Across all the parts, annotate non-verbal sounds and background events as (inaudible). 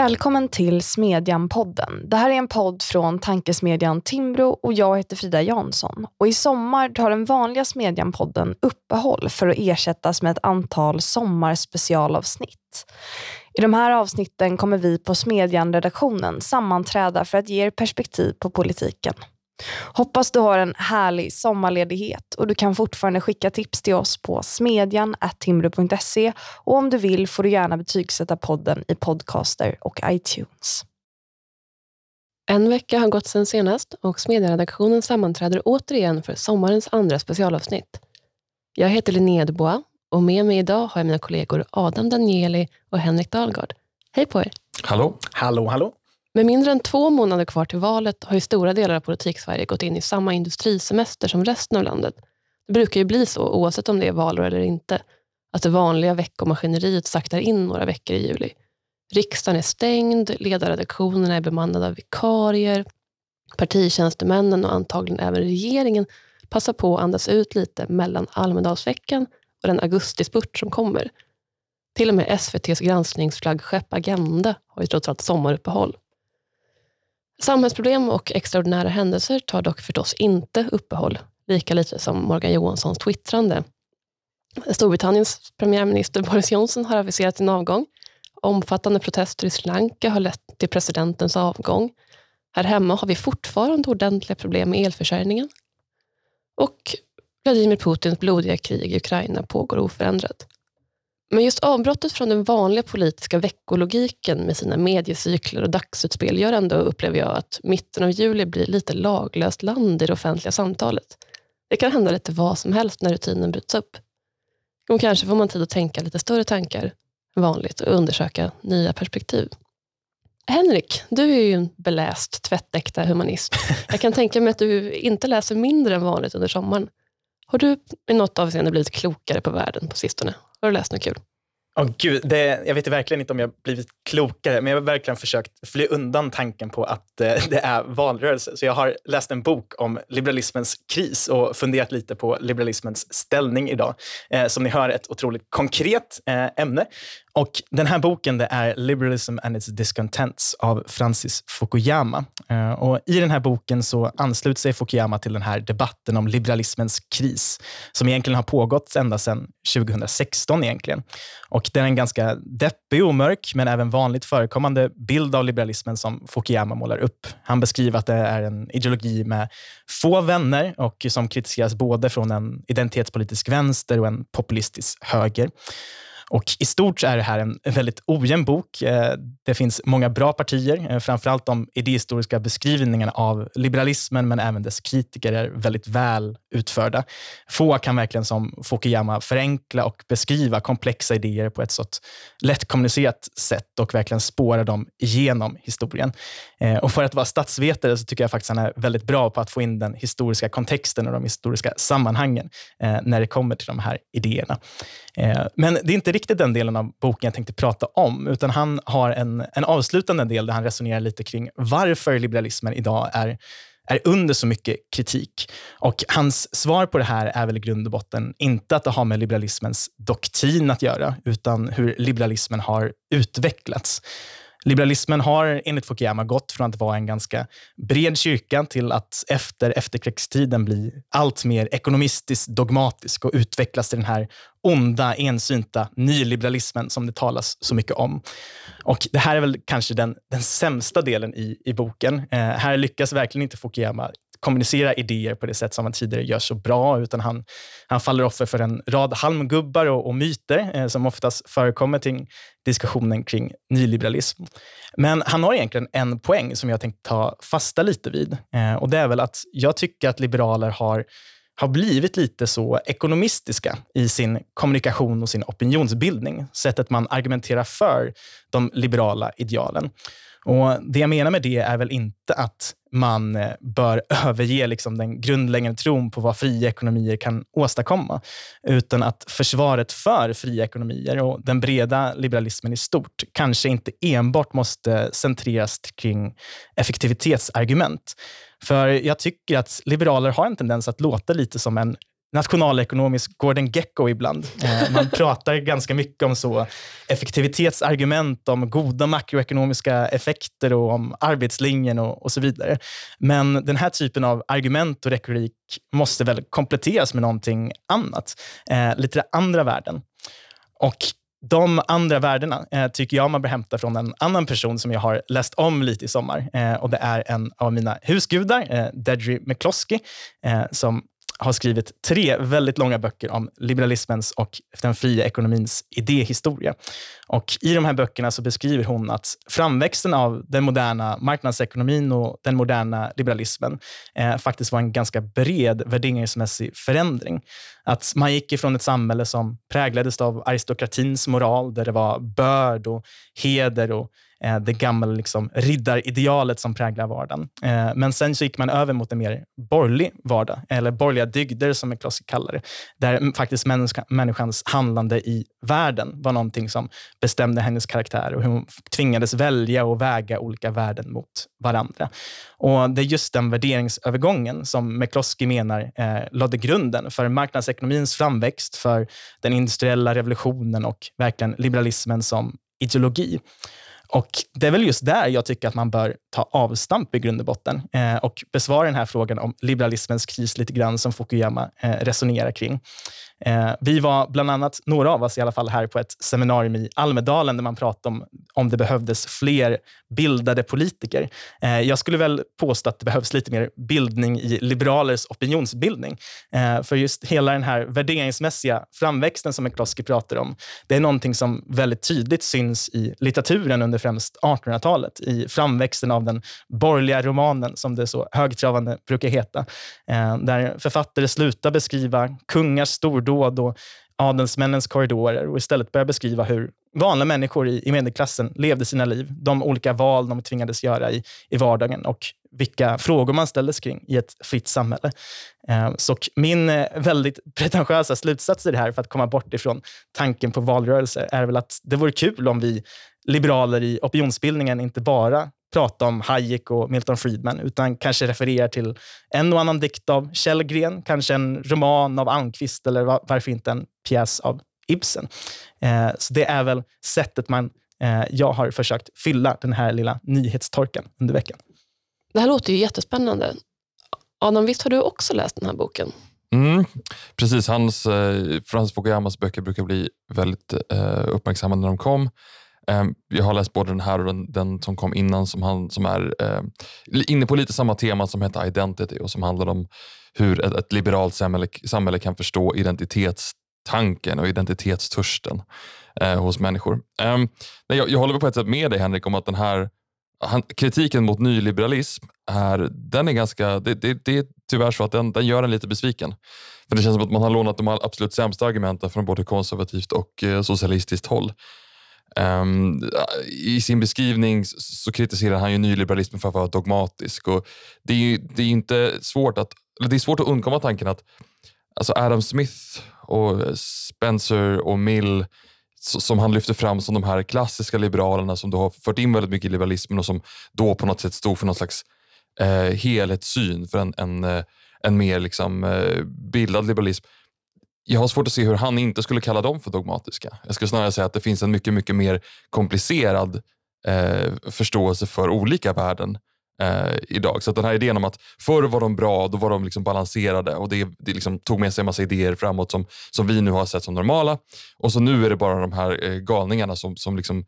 Välkommen till Smedjan-podden. Det här är en podd från tankesmedjan Timbro och jag heter Frida Jansson. Och I sommar tar den vanliga Smedjan-podden uppehåll för att ersättas med ett antal sommarspecialavsnitt. I de här avsnitten kommer vi på Smedjan-redaktionen sammanträda för att ge er perspektiv på politiken. Hoppas du har en härlig sommarledighet och du kan fortfarande skicka tips till oss på smedjan.timbro.se och om du vill får du gärna betygsätta podden i Podcaster och iTunes. En vecka har gått sedan senast och Smedjaredaktionen sammanträder återigen för sommarens andra specialavsnitt. Jag heter Linnea Dubois och med mig idag har jag mina kollegor Adam Danieli och Henrik Dahlgard. Hej på er! Hallå! Hallå, hallå! Med mindre än två månader kvar till valet har ju stora delar av politik-Sverige gått in i samma industrisemester som resten av landet. Det brukar ju bli så, oavsett om det är valår eller inte, att det vanliga veckomaskineriet saktar in några veckor i juli. Riksdagen är stängd, ledarredaktionerna är bemannade av vikarier, partitjänstemännen och antagligen även regeringen passar på att andas ut lite mellan Almedalsveckan och den augustispurt som kommer. Till och med SVTs granskningsflaggskepp Agenda har ju trots allt sommaruppehåll. Samhällsproblem och extraordinära händelser tar dock förstås inte uppehåll, lika lite som Morgan Johanssons twittrande. Storbritanniens premiärminister Boris Johnson har aviserat sin avgång. Omfattande protester i Sri Lanka har lett till presidentens avgång. Här hemma har vi fortfarande ordentliga problem med elförsörjningen. Och Vladimir Putins blodiga krig i Ukraina pågår oförändrat. Men just avbrottet från den vanliga politiska veckologiken med sina mediecykler och dagsutspel gör ändå, upplever jag, att mitten av juli blir lite laglöst land i det offentliga samtalet. Det kan hända lite vad som helst när rutinen bryts upp. Och kanske får man tid att tänka lite större tankar än vanligt och undersöka nya perspektiv. Henrik, du är ju en beläst, tvättäkta humanist. (laughs) Jag kan tänka mig att du inte läser mindre än vanligt under sommaren. Har du i något avseende blivit klokare på världen på sistone? Har du läst något kul? Oh, Gud, det, jag vet verkligen inte om jag blivit klokare, men jag har verkligen försökt fly undan tanken på att eh, (laughs) det är valrörelse. Så jag har läst en bok om liberalismens kris och funderat lite på liberalismens ställning idag. Eh, som ni hör, ett otroligt konkret eh, ämne. Och den här boken det är Liberalism and its Discontents av Francis Fukuyama. Eh, och I den här boken så ansluter sig Fukuyama till den här debatten om liberalismens kris, som egentligen har pågått ända sedan 2016. egentligen. Och Det är en ganska deppig och mörk, men även vanligt förekommande bild av liberalismen som Fukuyama målar upp. Han beskriver att det är en ideologi med få vänner och som kritiseras både från en identitetspolitisk vänster och en populistisk höger. Och I stort är det här en väldigt ojämn bok. Eh, det finns många bra partier, eh, framförallt de idéhistoriska beskrivningarna av liberalismen, men även dess kritiker är väldigt väl utförda. Få kan verkligen som Fukuyama förenkla och beskriva komplexa idéer på ett så lättkommunicerat sätt och verkligen spåra dem igenom historien. Eh, och För att vara statsvetare så tycker jag faktiskt han är väldigt bra på att få in den historiska kontexten och de historiska sammanhangen när det kommer till de här idéerna. Men det är inte riktigt den delen av boken jag tänkte prata om, utan han har en, en avslutande del där han resonerar lite kring varför liberalismen idag är är under så mycket kritik. Och Hans svar på det här är väl i grund och botten inte att det har med liberalismens doktrin att göra, utan hur liberalismen har utvecklats. Liberalismen har enligt Fukuyama gått från att vara en ganska bred kyrka till att efter efterkrigstiden bli allt mer ekonomistiskt dogmatisk och utvecklas till den här onda, ensynta nyliberalismen som det talas så mycket om. Och Det här är väl kanske den, den sämsta delen i, i boken. Eh, här lyckas verkligen inte Fukuyama kommunicera idéer på det sätt som han tidigare gör så bra, utan han, han faller offer för en rad halmgubbar och, och myter eh, som oftast förekommer till diskussionen kring nyliberalism. Men han har egentligen en poäng som jag tänkte ta fasta lite vid. Eh, och Det är väl att jag tycker att liberaler har har blivit lite så ekonomistiska i sin kommunikation och sin opinionsbildning. Sättet man argumenterar för de liberala idealen. Och Det jag menar med det är väl inte att man eh, bör (laughs) överge liksom den grundläggande tron på vad fria ekonomier kan åstadkomma, utan att försvaret för fria ekonomier och den breda liberalismen i stort kanske inte enbart måste centreras kring effektivitetsargument. För jag tycker att liberaler har en tendens att låta lite som en nationalekonomisk Gordon Gecko ibland. (laughs) Eh, man pratar ganska mycket om så effektivitetsargument, om goda makroekonomiska effekter och om arbetslinjen och, och så vidare. Men den här typen av argument och retorik måste väl kompletteras med någonting annat, eh, lite andra värden. Och de andra värdena eh, tycker jag man bör hämta från en annan person som jag har läst om lite i sommar. Eh, och Det är en av mina husgudar, eh, Deirdre McCloskey, eh, som har skrivit tre väldigt långa böcker om liberalismens och den fria ekonomins idéhistoria. Och I de här böckerna så beskriver hon att framväxten av den moderna marknadsekonomin och den moderna liberalismen eh, faktiskt var en ganska bred värderingsmässig förändring. Att man gick ifrån ett samhälle som präglades av aristokratins moral, där det var börd och heder och eh, det gamla liksom, riddaridealet som präglar vardagen. Eh, men sen så gick man över mot en mer borgerlig vardag, eller borgerliga dygder som McCloskey kallar det, där faktiskt människa, människans handlande i världen var någonting som bestämde hennes karaktär och hur hon tvingades välja och väga olika värden mot varandra. Och Det är just den värderingsövergången som McCloskey menar eh, lade grunden för marknadsekonomins framväxt, för den industriella revolutionen och verkligen liberalismen som ideologi. Och Det är väl just där jag tycker att man bör ta avstamp i grund och botten eh, och besvara den här frågan om liberalismens kris lite grann som Fukuyama eh, resonerar kring. Eh, vi var bland annat, några av oss i alla fall, här på ett seminarium i Almedalen där man pratade om om det behövdes fler bildade politiker. Eh, jag skulle väl påstå att det behövs lite mer bildning i liberalers opinionsbildning. Eh, för just hela den här värderingsmässiga framväxten som McCloskey pratar om, det är någonting som väldigt tydligt syns i litteraturen under främst 1800-talet, i framväxten av den borgerliga romanen, som det så högtravande brukar heta, eh, där författare slutar beskriva kungars stordåd och adelsmännens korridorer och istället börja beskriva hur vanliga människor i, i medelklassen levde sina liv. De olika val de tvingades göra i, i vardagen och vilka frågor man ställdes kring i ett fritt samhälle. Ehm, så min eh, väldigt (laughs) pretentiösa slutsats i det här, för att komma bort ifrån tanken på valrörelser, är väl att det vore kul om vi liberaler i opinionsbildningen inte bara prata om Hayek och Milton Friedman, utan kanske refererar till en och annan dikt av Källgren, kanske en roman av Almqvist eller varför inte en pjäs av Ibsen. Eh, så det är väl sättet man, eh, jag har försökt fylla den här lilla nyhetstorkan under veckan. Det här låter ju jättespännande. Adam, visst har du också läst den här boken? Mm, precis, hans, eh, Frans Fukuyamas böcker brukar bli väldigt eh, uppmärksammade när de kom. Eh, jag har läst både den här och den, den som kom innan som, han, som är eh, inne på lite samma tema som heter Identity och som handlar om hur ett, ett liberalt samhälle, samhälle kan förstå identitetstanken och identitetstörsten eh, hos människor. Eh, jag, jag håller på ett sätt med dig Henrik om att den här han, kritiken mot nyliberalism är, den är ganska, det, det, det är tyvärr så att den, den gör en lite besviken. För Det känns som att man har lånat de absolut sämsta argumenten från både konservativt och eh, socialistiskt håll. Um, I sin beskrivning så kritiserar han ju nyliberalismen för att vara dogmatisk. Och det, är, det, är inte svårt att, det är svårt att undkomma tanken att alltså Adam Smith och Spencer och Mill som han lyfter fram som de här klassiska liberalerna som då har fört in väldigt mycket i liberalismen och som då på något sätt stod för någon slags eh, helhetssyn, för en, en, eh, en mer liksom, eh, bildad liberalism. Jag har svårt att se hur han inte skulle kalla dem för dogmatiska. Jag skulle snarare säga att det finns en mycket, mycket mer komplicerad eh, förståelse för olika värden eh, idag. Så den här idén om att förr var de bra, då var de liksom balanserade och det, det liksom tog med sig en massa idéer framåt som, som vi nu har sett som normala. Och så nu är det bara de här eh, galningarna som, som liksom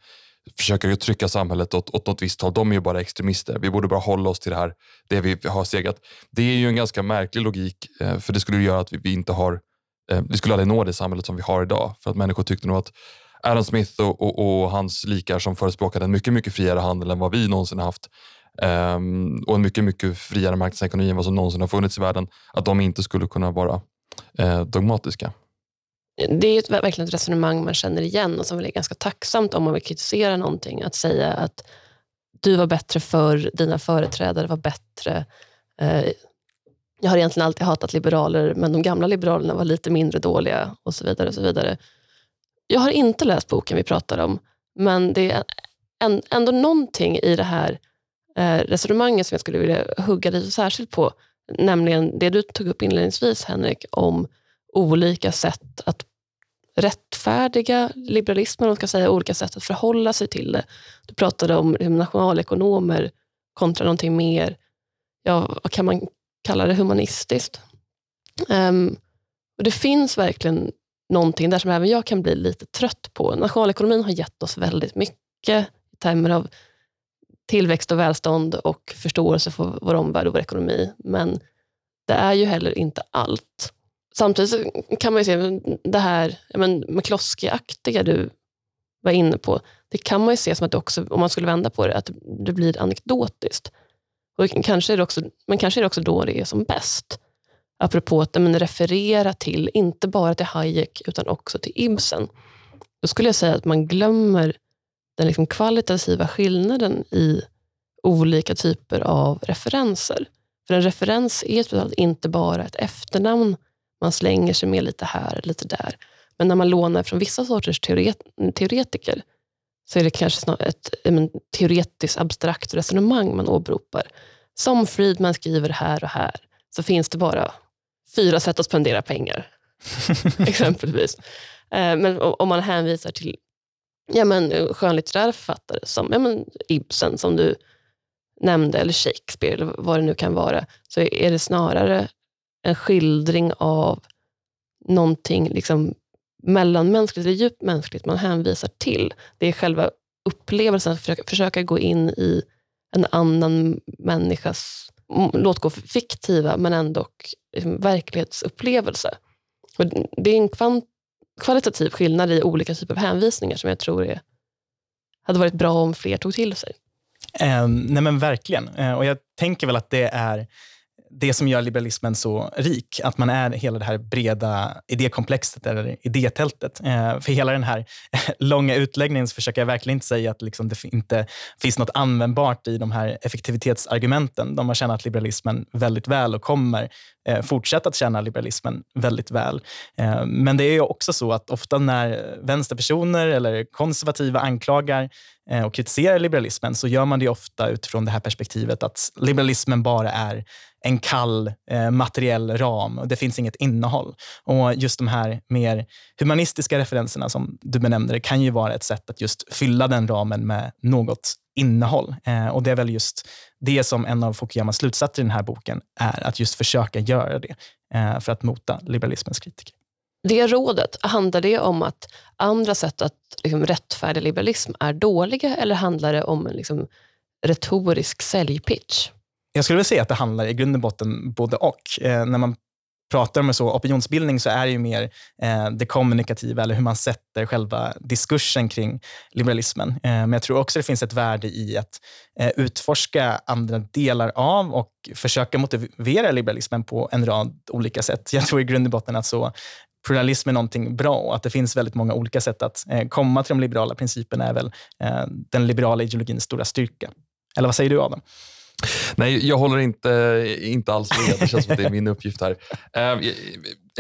försöker trycka samhället åt, åt något visst håll. De är ju bara extremister. Vi borde bara hålla oss till det här, det vi har segrat. Det är ju en ganska märklig logik, eh, för det skulle göra att vi, vi inte har Eh, vi skulle aldrig nå det samhället som vi har idag. För att människor tyckte nog att Adam Smith och, och, och, hans likar som förespråkade en mycket, mycket friare handel än vad vi någonsin har haft um, och en mycket, mycket friare marknadsekonomi än vad som någonsin har funnits i världen, att de inte skulle kunna vara eh, dogmatiska. Det är ett, verkligen ett resonemang man känner igen och som är ganska tacksamt om man vill kritisera någonting. Att säga att du var bättre för dina företrädare var bättre. Eh, jag har egentligen alltid hatat liberaler, men de gamla liberalerna var lite mindre dåliga och så vidare. Och så vidare. Jag har inte läst boken vi pratar om, men det är ändå någonting i det här eh, resonemanget som jag skulle vilja hugga lite särskilt på. Nämligen det du tog upp inledningsvis, Henrik, om olika sätt att rättfärdiga liberalismen, man ska säga, olika sätt att förhålla sig till det. Du pratade om nationalekonomer kontra någonting mer, ja, vad kan man kalla det, humanistiskt. Um, och Det finns verkligen någonting där som även jag kan bli lite trött på. Nationalekonomin har gett oss väldigt mycket i termer av tillväxt och välstånd och förståelse för vår omvärld och vår ekonomi. Men det är ju heller inte allt. Samtidigt kan man ju se det här McCloskey-aktiga du var inne på. Det kan man ju se som att det också, om man skulle vända på det, att det blir anekdotiskt. Och kanske är det också, men kanske är det också då det är som bäst. Apropå att men, referera till, inte bara till Hayek, utan också till Ibsen. Då skulle jag säga att man glömmer den liksom kvalitativa skillnaden i olika typer av referenser. För en referens är inte bara ett efternamn man slänger sig med lite här, lite där. Men när man lånar från vissa sorters teoret teoretiker så är det kanske snarare ett men, teoretiskt abstrakt resonemang man åberopar. Som Friedman skriver här och här, så finns det bara fyra sätt att spendera pengar. (laughs) exempelvis. Eh, men om man hänvisar till ja, men, skönlitterära författare som ja, men, Ibsen, som du nämnde, eller Shakespeare, eller vad det nu kan vara, så är det snarare en skildring av någonting liksom mellanmänskligt eller djupt mänskligt man hänvisar till. Det är själva upplevelsen, att försöka, försöka gå in i en annan människas, låt gå fiktiva, men ändå liksom verklighetsupplevelse. Och det är en kvant, kvalitativ skillnad i olika typer av hänvisningar som jag tror är, hade varit bra om fler tog till sig. Eh, nej men Verkligen. Eh, och Jag tänker väl att det är det som gör liberalismen så rik, att man är hela det här breda idékomplexet, eller idétältet. Eh, för hela den här (laughs) långa utläggningen så försöker jag verkligen inte säga att liksom det inte finns något användbart i de här effektivitetsargumenten. De har tjänat liberalismen väldigt väl och kommer eh, fortsätta att tjäna liberalismen väldigt väl. Eh, men det är också så att ofta när vänsterpersoner eller konservativa anklagar Eh, och kritiserar liberalismen så gör man det ofta utifrån det här perspektivet att liberalismen bara är en kall eh, materiell ram och det finns inget innehåll. Och just de här mer humanistiska referenserna som du benämnde, det kan ju vara ett sätt att just fylla den ramen med något innehåll. Eh, och det är väl just det som en av Fukuyamas slutsatser i den här boken är, att just försöka göra det eh, för att mota liberalismens kritiker. Det rådet, handlar det om att andra sätt att liksom, rättfärdiga liberalism är dåliga eller handlar det om en liksom, retorisk säljpitch? Jag skulle vilja säga att det handlar i grund och botten både och. Eh, när man pratar om så, opinionsbildning så är det ju mer eh, det kommunikativa, eller hur man sätter själva diskursen kring liberalismen. Eh, men jag tror också det finns ett värde i att eh, utforska andra delar av och försöka motivera liberalismen på en rad olika sätt. Jag tror i grund och botten att så, pluralism är någonting bra och att det finns väldigt många olika sätt att eh, komma till de liberala principerna är väl eh, den liberala ideologins stora styrka. Eller vad säger du Adam? Nej, jag håller inte, inte alls med. Det känns som att det är min uppgift här. Eh, eh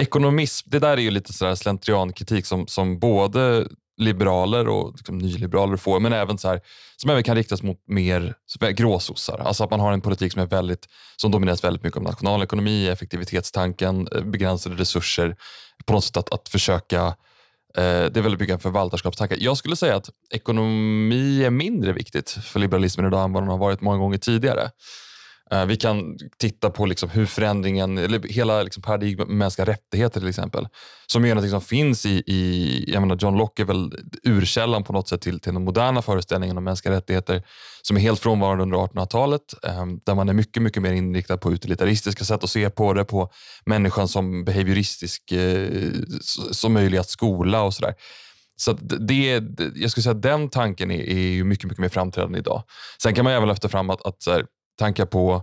ekonomism, det där är ju lite sådär slentriankritik som, som både liberaler och liksom nyliberaler får, men även så här, som även kan riktas mot mer gråsossar. Alltså att man har en politik som, är väldigt, som domineras väldigt mycket av nationalekonomi, effektivitetstanken, begränsade resurser. På något sätt att, att försöka Eh, det är väldigt mycket en förvaltarskapstanke. Jag skulle säga att ekonomi är mindre viktigt för liberalismen idag än vad den har varit många gånger tidigare. Eh, vi kan titta på liksom hur förändringen, eller hela liksom paradigmet med mänskliga rättigheter till exempel, som är något som finns i, i jag menar John Locke är väl urkällan på något sätt till, till den moderna föreställningen om mänskliga rättigheter som är helt frånvarande under 1800-talet, ehm, där man är mycket, mycket mer inriktad på utilitaristiska sätt att se på det, på människan som behavioristisk, eh, som möjlig att skola och sådär. Så det, jag skulle säga att den tanken är, är mycket, mycket mer framträdande idag. Sen kan man även lyfta fram att, att så här, tankar på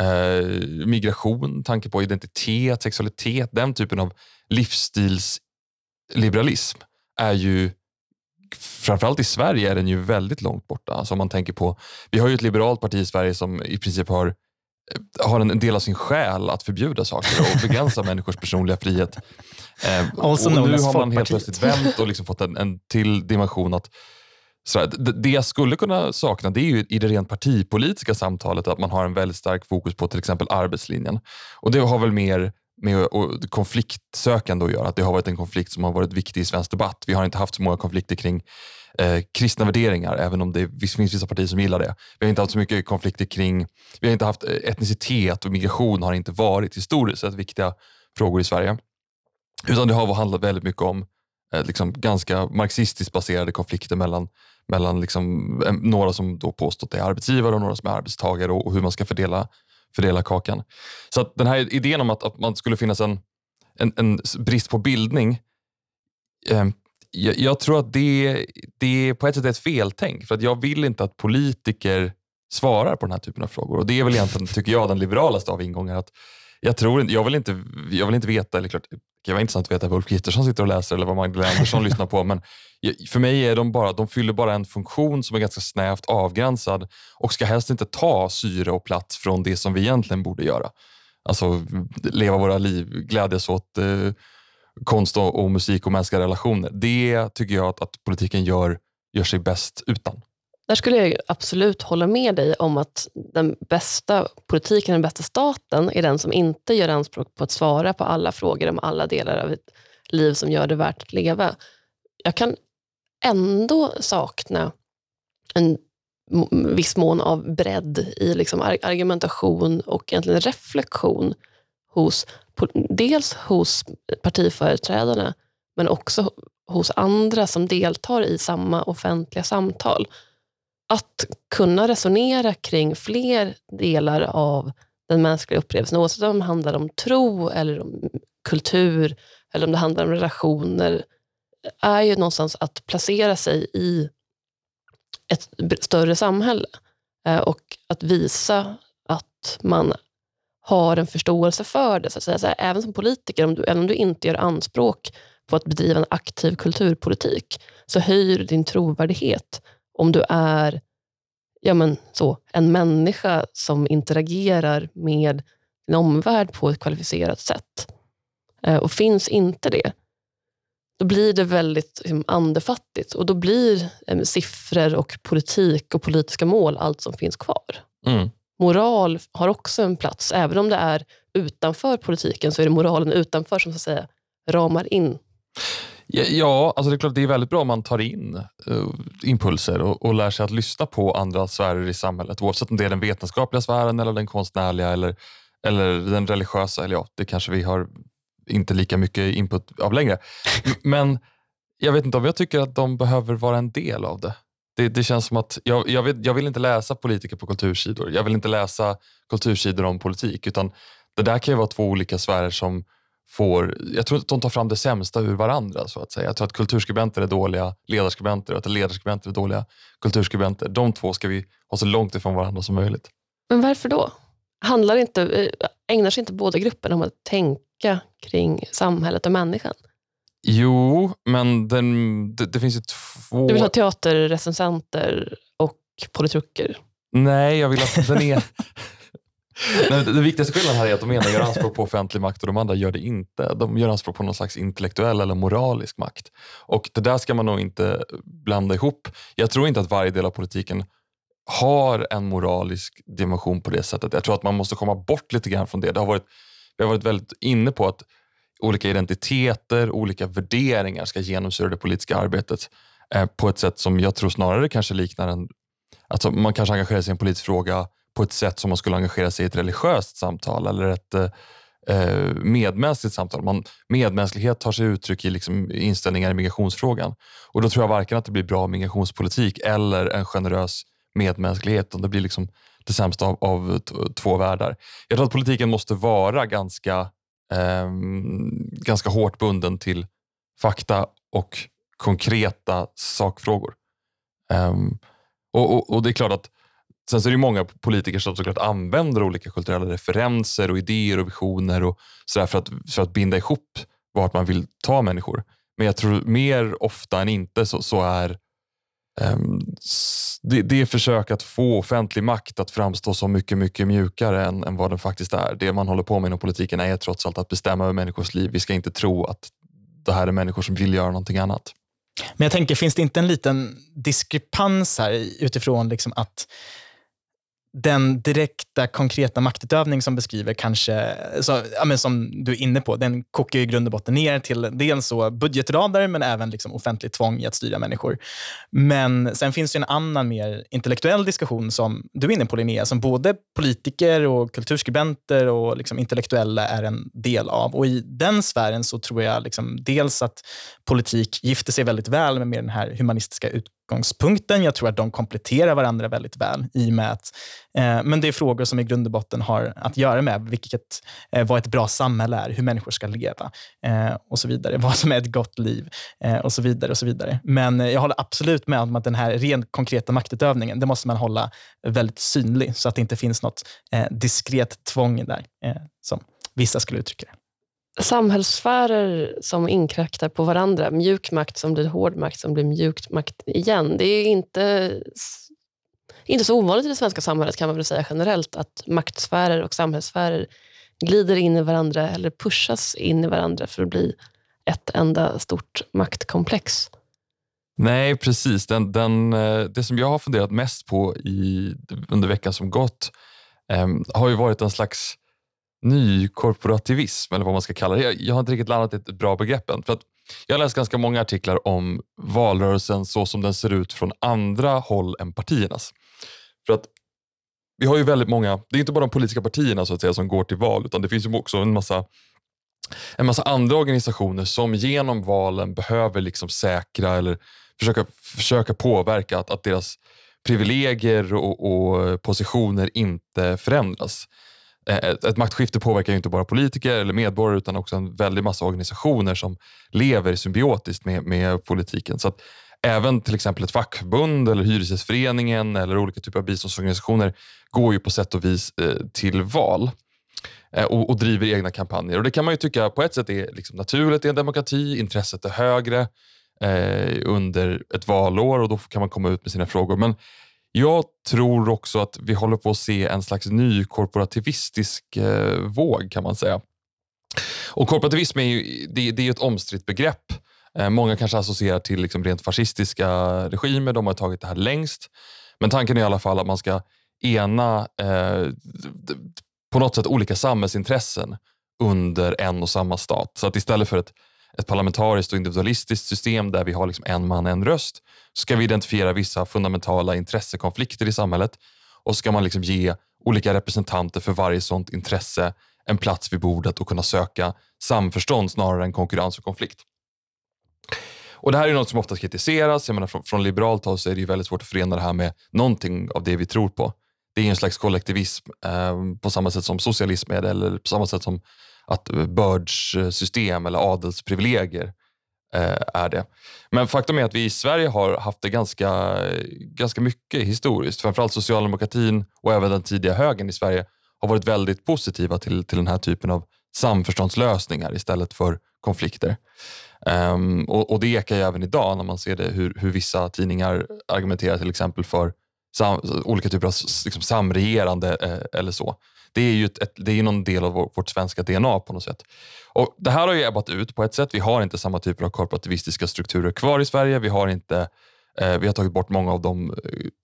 eh, migration, tankar på identitet, sexualitet, den typen av livsstilsliberalism är ju framförallt i Sverige är den ju väldigt långt borta. Alltså man tänker på, vi har ju ett liberalt parti i Sverige som i princip har, eh, har en, del av sin själ att förbjuda saker och begränsa (laughs) människors personliga frihet. Eh, och nu har man helt plötsligt vänt och liksom fått en, en till dimension att så det, det jag skulle kunna sakna det är ju i det rent partipolitiska samtalet att man har en väldigt stark fokus på till exempel arbetslinjen. Och Det har väl mer med konfliktsökande att göra. Att det har varit en konflikt som har varit viktig i svensk debatt. Vi har inte haft så många konflikter kring eh, kristna värderingar, även om det finns vissa partier som gillar det. Vi har inte haft så mycket konflikter kring, vi har inte haft eh, etnicitet och migration har inte varit historiskt sett viktiga frågor i Sverige. Utan det har handlat väldigt mycket om Eh, liksom ganska marxistiskt baserade konflikter mellan, mellan liksom, några som då påstått är arbetsgivare och några som är arbetstagare och, och hur man ska fördela, fördela kakan. Så att den här idén om att, att man skulle finnas en, en, en brist på bildning eh, jag, jag, tror att det, det på ett sätt är ett feltänk. För att jag vill inte att politiker svarar på den här typen av frågor. Och Det är väl egentligen, tycker jag, den liberalaste av ingångar. Att jag, tror, jag, vill inte, jag vill inte veta, eller klart, det vara intressant att veta vad Ulf Kristersson sitter och läser eller vad Magdalena Andersson (laughs) lyssnar på. Men för mig är de bara, de fyller bara en funktion som är ganska snävt avgränsad och ska helst inte ta syre och plats från det som vi egentligen borde göra. Alltså leva våra liv, glädjas åt eh, konst och, och, musik och mänskliga relationer. Det tycker jag att, att politiken gör, gör sig bäst utan. Där skulle jag absolut hålla med dig om att den bästa politiken, den bästa staten, är den som inte gör anspråk på att svara på alla frågor om alla delar av ett liv som gör det värt att leva. Jag kan ändå sakna en viss mån av bredd i liksom argumentation och egentligen reflektion hos dels hos partiföreträdarna men också hos andra som deltar i samma offentliga samtal. Att kunna resonera kring fler delar av den mänskliga upplevelsen, oavsett om det handlar om tro eller om kultur eller om det handlar om relationer, är ju någonstans att placera sig i ett större samhälle eh, och att visa att man har en förståelse för det. Så att säga. Så här, även som politiker, om du, även om du inte gör anspråk på att bedriva en aktiv kulturpolitik, så höjer du din trovärdighet om du är ja, men så, en människa som interagerar med din omvärld på ett kvalificerat sätt. Eh, och finns inte det, då blir det väldigt liksom, andefattigt och då blir eh, siffror och politik och politiska mål allt som finns kvar. Mm moral har också en plats. Även om det är utanför politiken så är det moralen utanför som så att säga ramar in. Ja, alltså det är klart det är väldigt bra om man tar in uh, impulser och, och lär sig att lyssna på andra sfärer i samhället. Oavsett om det är den vetenskapliga sfären eller den konstnärliga eller, eller den religiösa. Eller ja, det kanske vi har inte lika mycket input av längre. (laughs) Men jag vet inte om jag tycker att de behöver vara en del av det. Det, det känns som att jag, jag, vill, jag vill inte läsa politiker på kultursidor. Jag vill inte läsa kultursidor om politik. Utan det där kan ju vara två olika sfärer som får... Jag tror att de tar fram det sämsta ur varandra. så att säga. Jag tror att kulturskribenter är dåliga ledarskribenter och att ledarskribenter är dåliga kulturskribenter. De två ska vi ha så långt ifrån varandra som möjligt. Men varför då? Handlar inte, eh, ägnar sig inte båda grupperna om att tänka kring samhället och människan? Jo, men den, det, det, finns ju två... Du vill ha teaterrecensenter och politruker? Nej, jag vill att den är... (laughs) (laughs) Nej, den viktigaste skillnaden här är att de ena gör anspråk på offentlig makt och de andra gör det inte. De gör anspråk på någon slags intellektuell eller moralisk makt. Och Det där ska man nog inte blanda ihop. Jag tror inte att varje del av politiken har en moralisk dimension på det sättet. Jag tror att man måste komma bort lite grann från det. det har varit, vi har varit väldigt inne på att olika identiteter, olika värderingar ska genomsyra det politiska arbetet eh, på ett sätt som jag tror snarare kanske liknar en... Alltså man kanske engagerar sig i en politisk fråga på ett sätt som man skulle engagera sig i ett religiöst samtal eller ett eh, eh, medmänskligt samtal. Man, medmänsklighet tar sig uttryck i liksom inställningar i migrationsfrågan. Och Då tror jag varken att det blir bra migrationspolitik eller en generös medmänsklighet. Det blir liksom det sämsta av, av två världar. Jag tror att politiken måste vara ganska eh, ganska hårt bunden till fakta och konkreta sakfrågor. Eh, och, och, och, det är klart att Sen så är det många politiker som såklart använder olika kulturella referenser och idéer och visioner och så för, att, för att binda ihop vart man vill ta människor. Men jag tror mer ofta än inte så, så är um, det, det är försök att få offentlig makt att framstå som mycket, mycket mjukare än, än vad den faktiskt är. Det man håller på med inom politiken är trots allt att bestämma över människors liv. Vi ska inte tro att det här är människor som vill göra någonting annat. Men jag tänker, finns det inte en liten diskrepans här utifrån liksom att den direkta, konkreta maktutövning som beskriver kanske, så, ja, men som du är inne på, den kokar i grund och botten ner till dels så budgetradar, men även liksom offentligt tvång i att styra människor. Men sen finns det en annan mer intellektuell diskussion som du är inne på Linnea, som både politiker och kulturskribenter och liksom intellektuella är en del av. Och i den sfären så tror jag liksom dels att politik gifter sig väldigt väl med den här humanistiska utgångspunkten. Jag tror att de kompletterar varandra väldigt väl i och med att eh, men det är frågor som i grund och botten har att göra med vilket, eh, vad ett bra samhälle är, hur människor ska leva eh, och så vidare. (laughs) Vad som är ett gott liv eh, och så vidare. och så vidare. Men eh, jag håller absolut med om att den här rent konkreta maktutövningen, det måste man hålla väldigt synlig så att det inte finns något eh, diskret tvång där, eh, som vissa skulle uttrycka det samhällssfärer som inkräktar på varandra. Mjuk makt som blir hård makt som blir mjuk makt igen. Det är inte, inte så ovanligt i det svenska samhället kan man väl säga generellt att maktsfärer och samhällssfärer glider in i varandra eller pushas in i varandra för att bli ett enda stort maktkomplex. Nej, precis. Den, den, eh, det som jag har funderat mest på i, under veckan som gått eh, har ju varit en slags nykorporativism, eller vad man ska kalla det. Jag, jag har inte riktigt landat i ett bra begrepp än. För att jag har läst ganska många artiklar om valrörelsen så som den ser ut från andra håll än partiernas. För att vi har ju väldigt många, det är inte bara de politiska partierna så att säga som går till val, utan det finns ju också en massa en massa andra organisationer som genom valen behöver liksom säkra eller försöka, försöka påverka att, att deras privilegier och, och positioner inte förändras. Eh, ett, ett maktskifte påverkar ju inte bara politiker eller medborgare utan också en väldig massa organisationer som lever symbiotiskt med, med politiken. Så att även till exempel ett fackförbund eller Hyresgästföreningen eller olika typer av biståndsorganisationer går ju på sätt och vis eh, till val eh, och, och, driver egna kampanjer. Och Det kan man ju tycka på ett sätt är liksom naturligt i en demokrati. Intresset är högre eh, under ett valår och då kan man komma ut med sina frågor. Men jag tror också att vi håller på att se en slags ny korporativistisk eh, våg kan man säga. Och Korporativism är ju, det, det är ett omstritt begrepp. Eh, många kanske associerar till liksom rent fascistiska regimer, de har tagit det här längst. Men tanken är i alla fall att man ska ena eh, på något sätt olika samhällsintressen under en och samma stat. Så att istället för ett ett parlamentariskt och individualistiskt system där vi har liksom en man, en röst, så ska vi identifiera vissa fundamentala intressekonflikter i samhället och så ska man liksom ge olika representanter för varje sådant intresse en plats vid bordet och kunna söka samförstånd snarare än konkurrens och konflikt. Och Det här är något som ofta kritiseras. Jag menar, från, från liberalt håll så är det ju väldigt svårt att förena det här med någonting av det vi tror på. Det är en slags kollektivism eh, på samma sätt som socialism är det, eller på samma sätt som att bördssystem eller adelsprivilegier eh, är det. Men faktum är att vi i Sverige har haft det ganska, ganska mycket historiskt. Framförallt socialdemokratin och även den tidiga högern i Sverige har varit väldigt positiva till, till den här typen av samförståndslösningar istället för konflikter. Um, och, och, Det ekar ju även idag när man ser det, hur, hur vissa tidningar argumenterar till exempel för sam, olika typer av liksom, samregerande eh, eller så det är ju ett, ett, det är någon del av vår, vårt svenska DNA på något sätt. Och Det här har ju ebbat ut på ett sätt. Vi har inte samma typer av korporativistiska strukturer kvar i Sverige. Vi har inte eh, vi har tagit bort många av de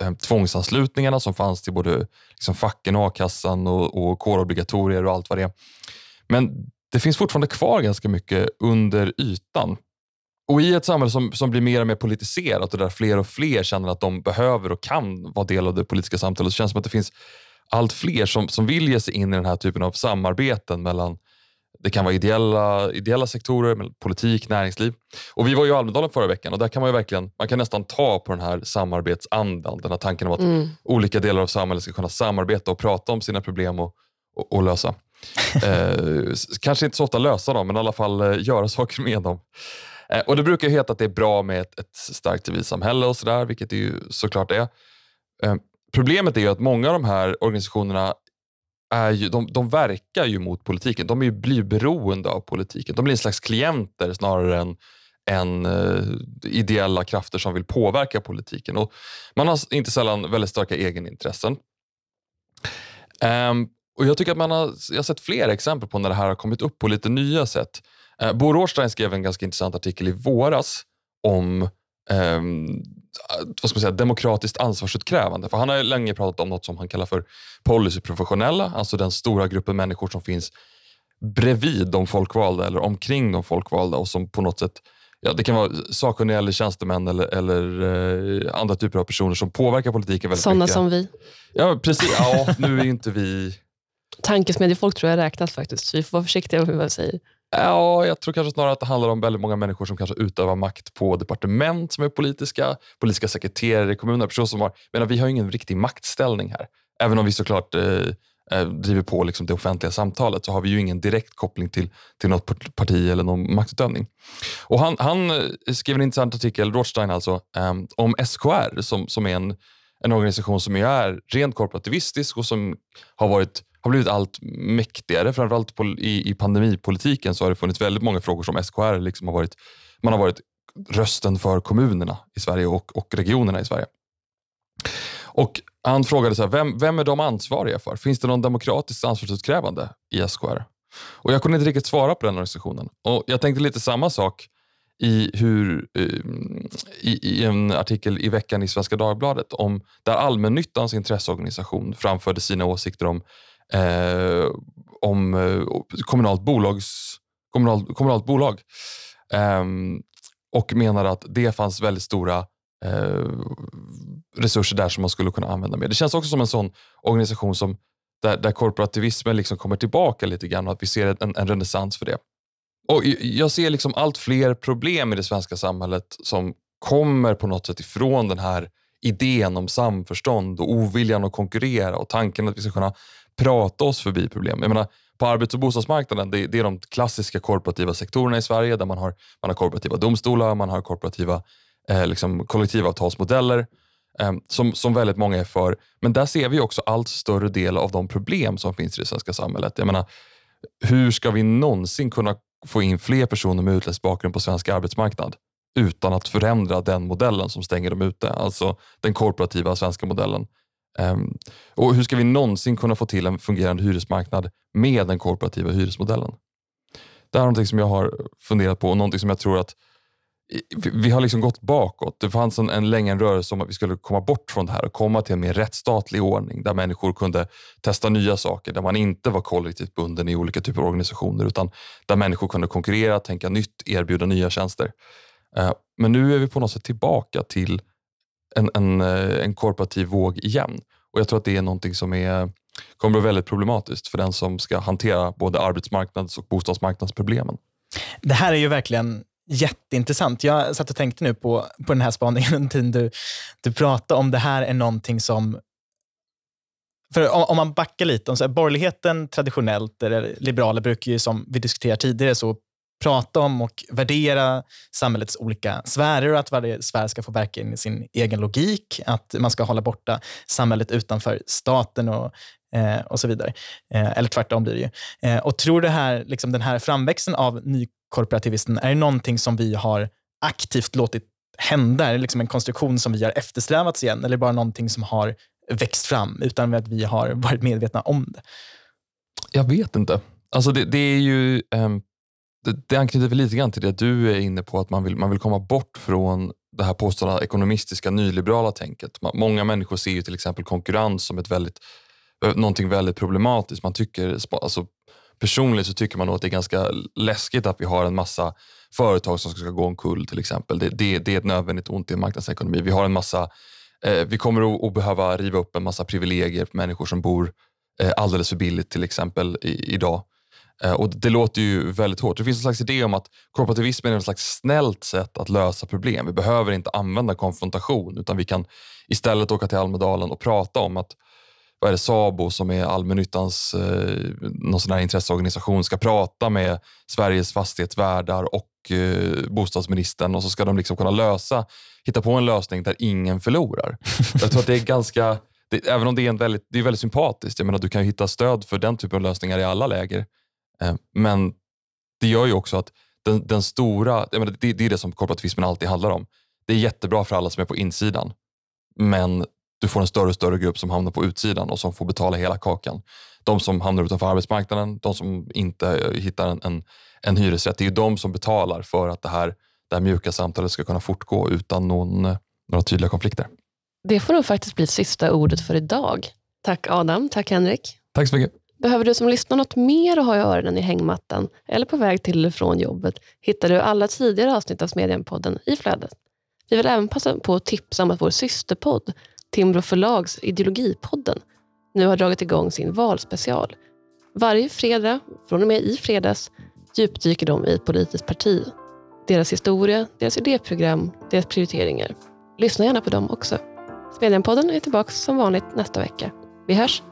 eh, tvångsanslutningarna som fanns till både liksom, facken, a-kassan och, och kårobligatorier och allt vad det är. Men det finns fortfarande kvar ganska mycket under ytan. Och I ett samhälle som, som blir mer och mer politiserat och där fler och fler känner att de behöver och kan vara del av det politiska samtalet så känns det som att det finns allt fler som, som vill ge sig in i den här typen av samarbeten mellan det kan vara ideella, ideella sektorer, politik, näringsliv. Och Vi var i Almedalen förra veckan och där kan man verkligen, man kan nästan ta på den här samarbetsandan. Den här tanken om att mm. olika delar av samhället ska kunna samarbeta och prata om sina problem och, och, och lösa. (laughs) eh, kanske inte så ofta lösa dem, men i alla fall eh, göra saker med dem. Eh, och Det brukar heta att det är bra med ett, ett starkt civilsamhälle och sådär, vilket det ju såklart är. Eh, Problemet är ju att många av de här organisationerna är ju, de, de verkar ju mot politiken. De är ju, blir beroende av politiken. De blir en slags klienter snarare än, än uh, ideella krafter som vill påverka politiken. Och man har inte sällan väldigt starka egenintressen. Um, och jag tycker att man har, jag har sett flera exempel på när det här har kommit upp på lite nya sätt. Uh, Bo Rådstein skrev en ganska intressant artikel i våras om eh, vad ska man säga, demokratiskt ansvarsutkrävande. För han har länge pratat om något som han kallar för policyprofessionella, alltså den stora gruppen människor som finns bredvid de folkvalda eller omkring de folkvalda och som på något sätt Ja, det kan vara sakkunniga eller tjänstemän eller, eller eh, andra typer av personer som påverkar politiken väldigt Sådana mycket. som vi. Ja, precis. Ja, nu är inte vi... Tankesmedjefolk tror jag räknas faktiskt, vi får vara försiktiga med vad vi säger. Ja, jag tror kanske snarare att det handlar om väldigt många människor som kanske utövar makt på departement som är politiska, politiska sekreterare i kommuner, personer som har... Menar, vi har ingen riktig maktställning här. Även om vi såklart eh, eh, driver på liksom det offentliga samtalet så har vi ju ingen direkt koppling till, till något parti eller någon maktutövning. Och han, han eh, skrev en intressant artikel, Rothstein alltså, eh, om SKR som, som är en, en organisation som är rent korporativistisk och som har varit har blivit allt mäktigare. Framförallt på, i, i pandemipolitiken så har det funnits väldigt många frågor som SKR liksom har varit, man har varit rösten för kommunerna i Sverige och, och regionerna i Sverige. Och Han frågade så här, vem, vem är de ansvariga för? Finns det någon demokratiskt ansvarsutkrävande i SKR? Och Jag kunde inte riktigt svara på den organisationen. Och Jag tänkte lite samma sak i, hur, eh, i, i, en artikel i veckan i Svenska Dagbladet om där allmännyttans intresseorganisation framförde sina åsikter om eh, om eh, kommunalt, bolags, kommunal, kommunalt bolag. Eh, och menade att det fanns väldigt stora eh, resurser där som man skulle kunna använda mer. Det känns också som en sån organisation som där, där korporativismen liksom kommer tillbaka lite grann och att vi ser en, en renässans för det. Och Jag ser liksom allt fler problem i det svenska samhället som kommer på något sätt ifrån den här idén om samförstånd och oviljan att konkurrera och tanken att vi ska kunna prata oss förbi problem. Jag menar, på arbets och bostadsmarknaden, det, det, är de klassiska korporativa sektorerna i Sverige där man har, man har korporativa domstolar, man har korporativa eh, liksom kollektivavtalsmodeller eh, som, som väldigt många är för. Men där ser vi också allt större del av de problem som finns i det svenska samhället. Jag menar, hur ska vi någonsin kunna få in fler personer med utländsk bakgrund på svensk arbetsmarknad utan att förändra den modellen som stänger dem ute? Alltså den korporativa svenska modellen. Um, och hur ska vi någonsin kunna få till en fungerande hyresmarknad med den korporativa hyresmodellen? Det här är någonting som jag har funderat på och någonting som jag tror att vi har liksom gått bakåt. Det fanns en, en länge en rörelse om att vi skulle komma bort från det här och komma till en mer rättsstatlig ordning där människor kunde testa nya saker, där man inte var kollektivt bunden i olika typer av organisationer utan där människor kunde konkurrera, tänka nytt, erbjuda nya tjänster. Ehm, men nu är vi på något sätt tillbaka till en, en, eh, en korporativ våg igen. Och Jag tror att det är någonting som är, kommer att bli väldigt problematiskt för den som ska hantera både arbetsmarknads och bostadsmarknadsproblemen. Det här är ju verkligen jätteintressant. Jag satt och tänkte nu på, på den här spaningen (laughs) under tiden du, du pratade om det här är någonting som för om, om man backar lite, om så här, borgerligheten traditionellt, eller liberaler brukar ju som vi diskuterade tidigare så prata om och värdera samhällets olika sfärer och att varje sfär ska få verka in i sin egen logik. Att man ska hålla borta samhället utanför staten och, eh, och så vidare. Eh, eller tvärtom blir det ju. Eh, och tror det här, liksom den här framväxten av nykorporativismen, är det någonting som vi har aktivt låtit hända? Är det liksom en konstruktion som vi har eftersträvat igen eller bara någonting som har växt fram utan att vi har varit medvetna om det? Jag vet inte. Alltså det, det är ju um det, det anknyter väl lite grann till det du är inne på, att man vill, man vill komma bort från det här påstådda ekonomistiska nyliberala tänket. Många människor ser ju till exempel konkurrens som ett väldigt, eh, någonting väldigt problematiskt. Man tycker, alltså, personligen så tycker man nog att det är ganska läskigt att vi har en massa företag som ska gå omkull till exempel. Det, det, det är ett nödvändigt ont i en marknadsekonomi. Vi har en massa, eh, vi kommer att, att, behöva riva upp en massa privilegier för människor som bor eh, alldeles för billigt till exempel i, idag. Eh, och Det låter ju väldigt hårt. Det finns en slags idé om att korporativismen är ett slags snällt sätt att lösa problem. Vi behöver inte använda konfrontation utan vi kan istället åka till Almedalen och prata om att vad är det, Sabo som är allmännyttans eh, någon sån här intresseorganisation ska prata med Sveriges fastighetsvärdar och eh, bostadsministern och så ska de liksom kunna lösa, hitta på en lösning där ingen förlorar. Jag tror att det är ganska, det, även om det är, en väldigt, det är väldigt sympatiskt, jag menar, du kan hitta stöd för den typen av lösningar i alla läger. Eh, men det gör ju också att den, den stora, menar, det, det är det som korporativismen alltid handlar om. Det är jättebra för alla som är på insidan, men du får en större och större grupp som hamnar på utsidan och som får betala hela kakan. De som hamnar utanför arbetsmarknaden, de som inte hittar en, en, en hyresrätt, det är ju de som betalar för att det här, det här mjuka samtalet ska kunna fortgå utan någon, några tydliga konflikter. Det får nog faktiskt bli sista ordet för idag. Tack Adam, tack Henrik. Tack så mycket. Behöver du som lyssnar något mer att ha i öronen i hängmattan eller på väg till eller från jobbet hittar du alla tidigare avsnitt av Smedjanpodden i flödet. Vi vill även passa på att tipsa om att vår systerpodd, Timbro förlags Ideologipodden, nu har dragit igång sin valspecial. Varje fredag, från och med i fredags, djupdyker de i ett politiskt parti. Deras historia, deras idéprogram, deras prioriteringar. Lyssna gärna på dem också. Smedjanpodden är tillbaka som vanligt nästa vecka. Vi hörs!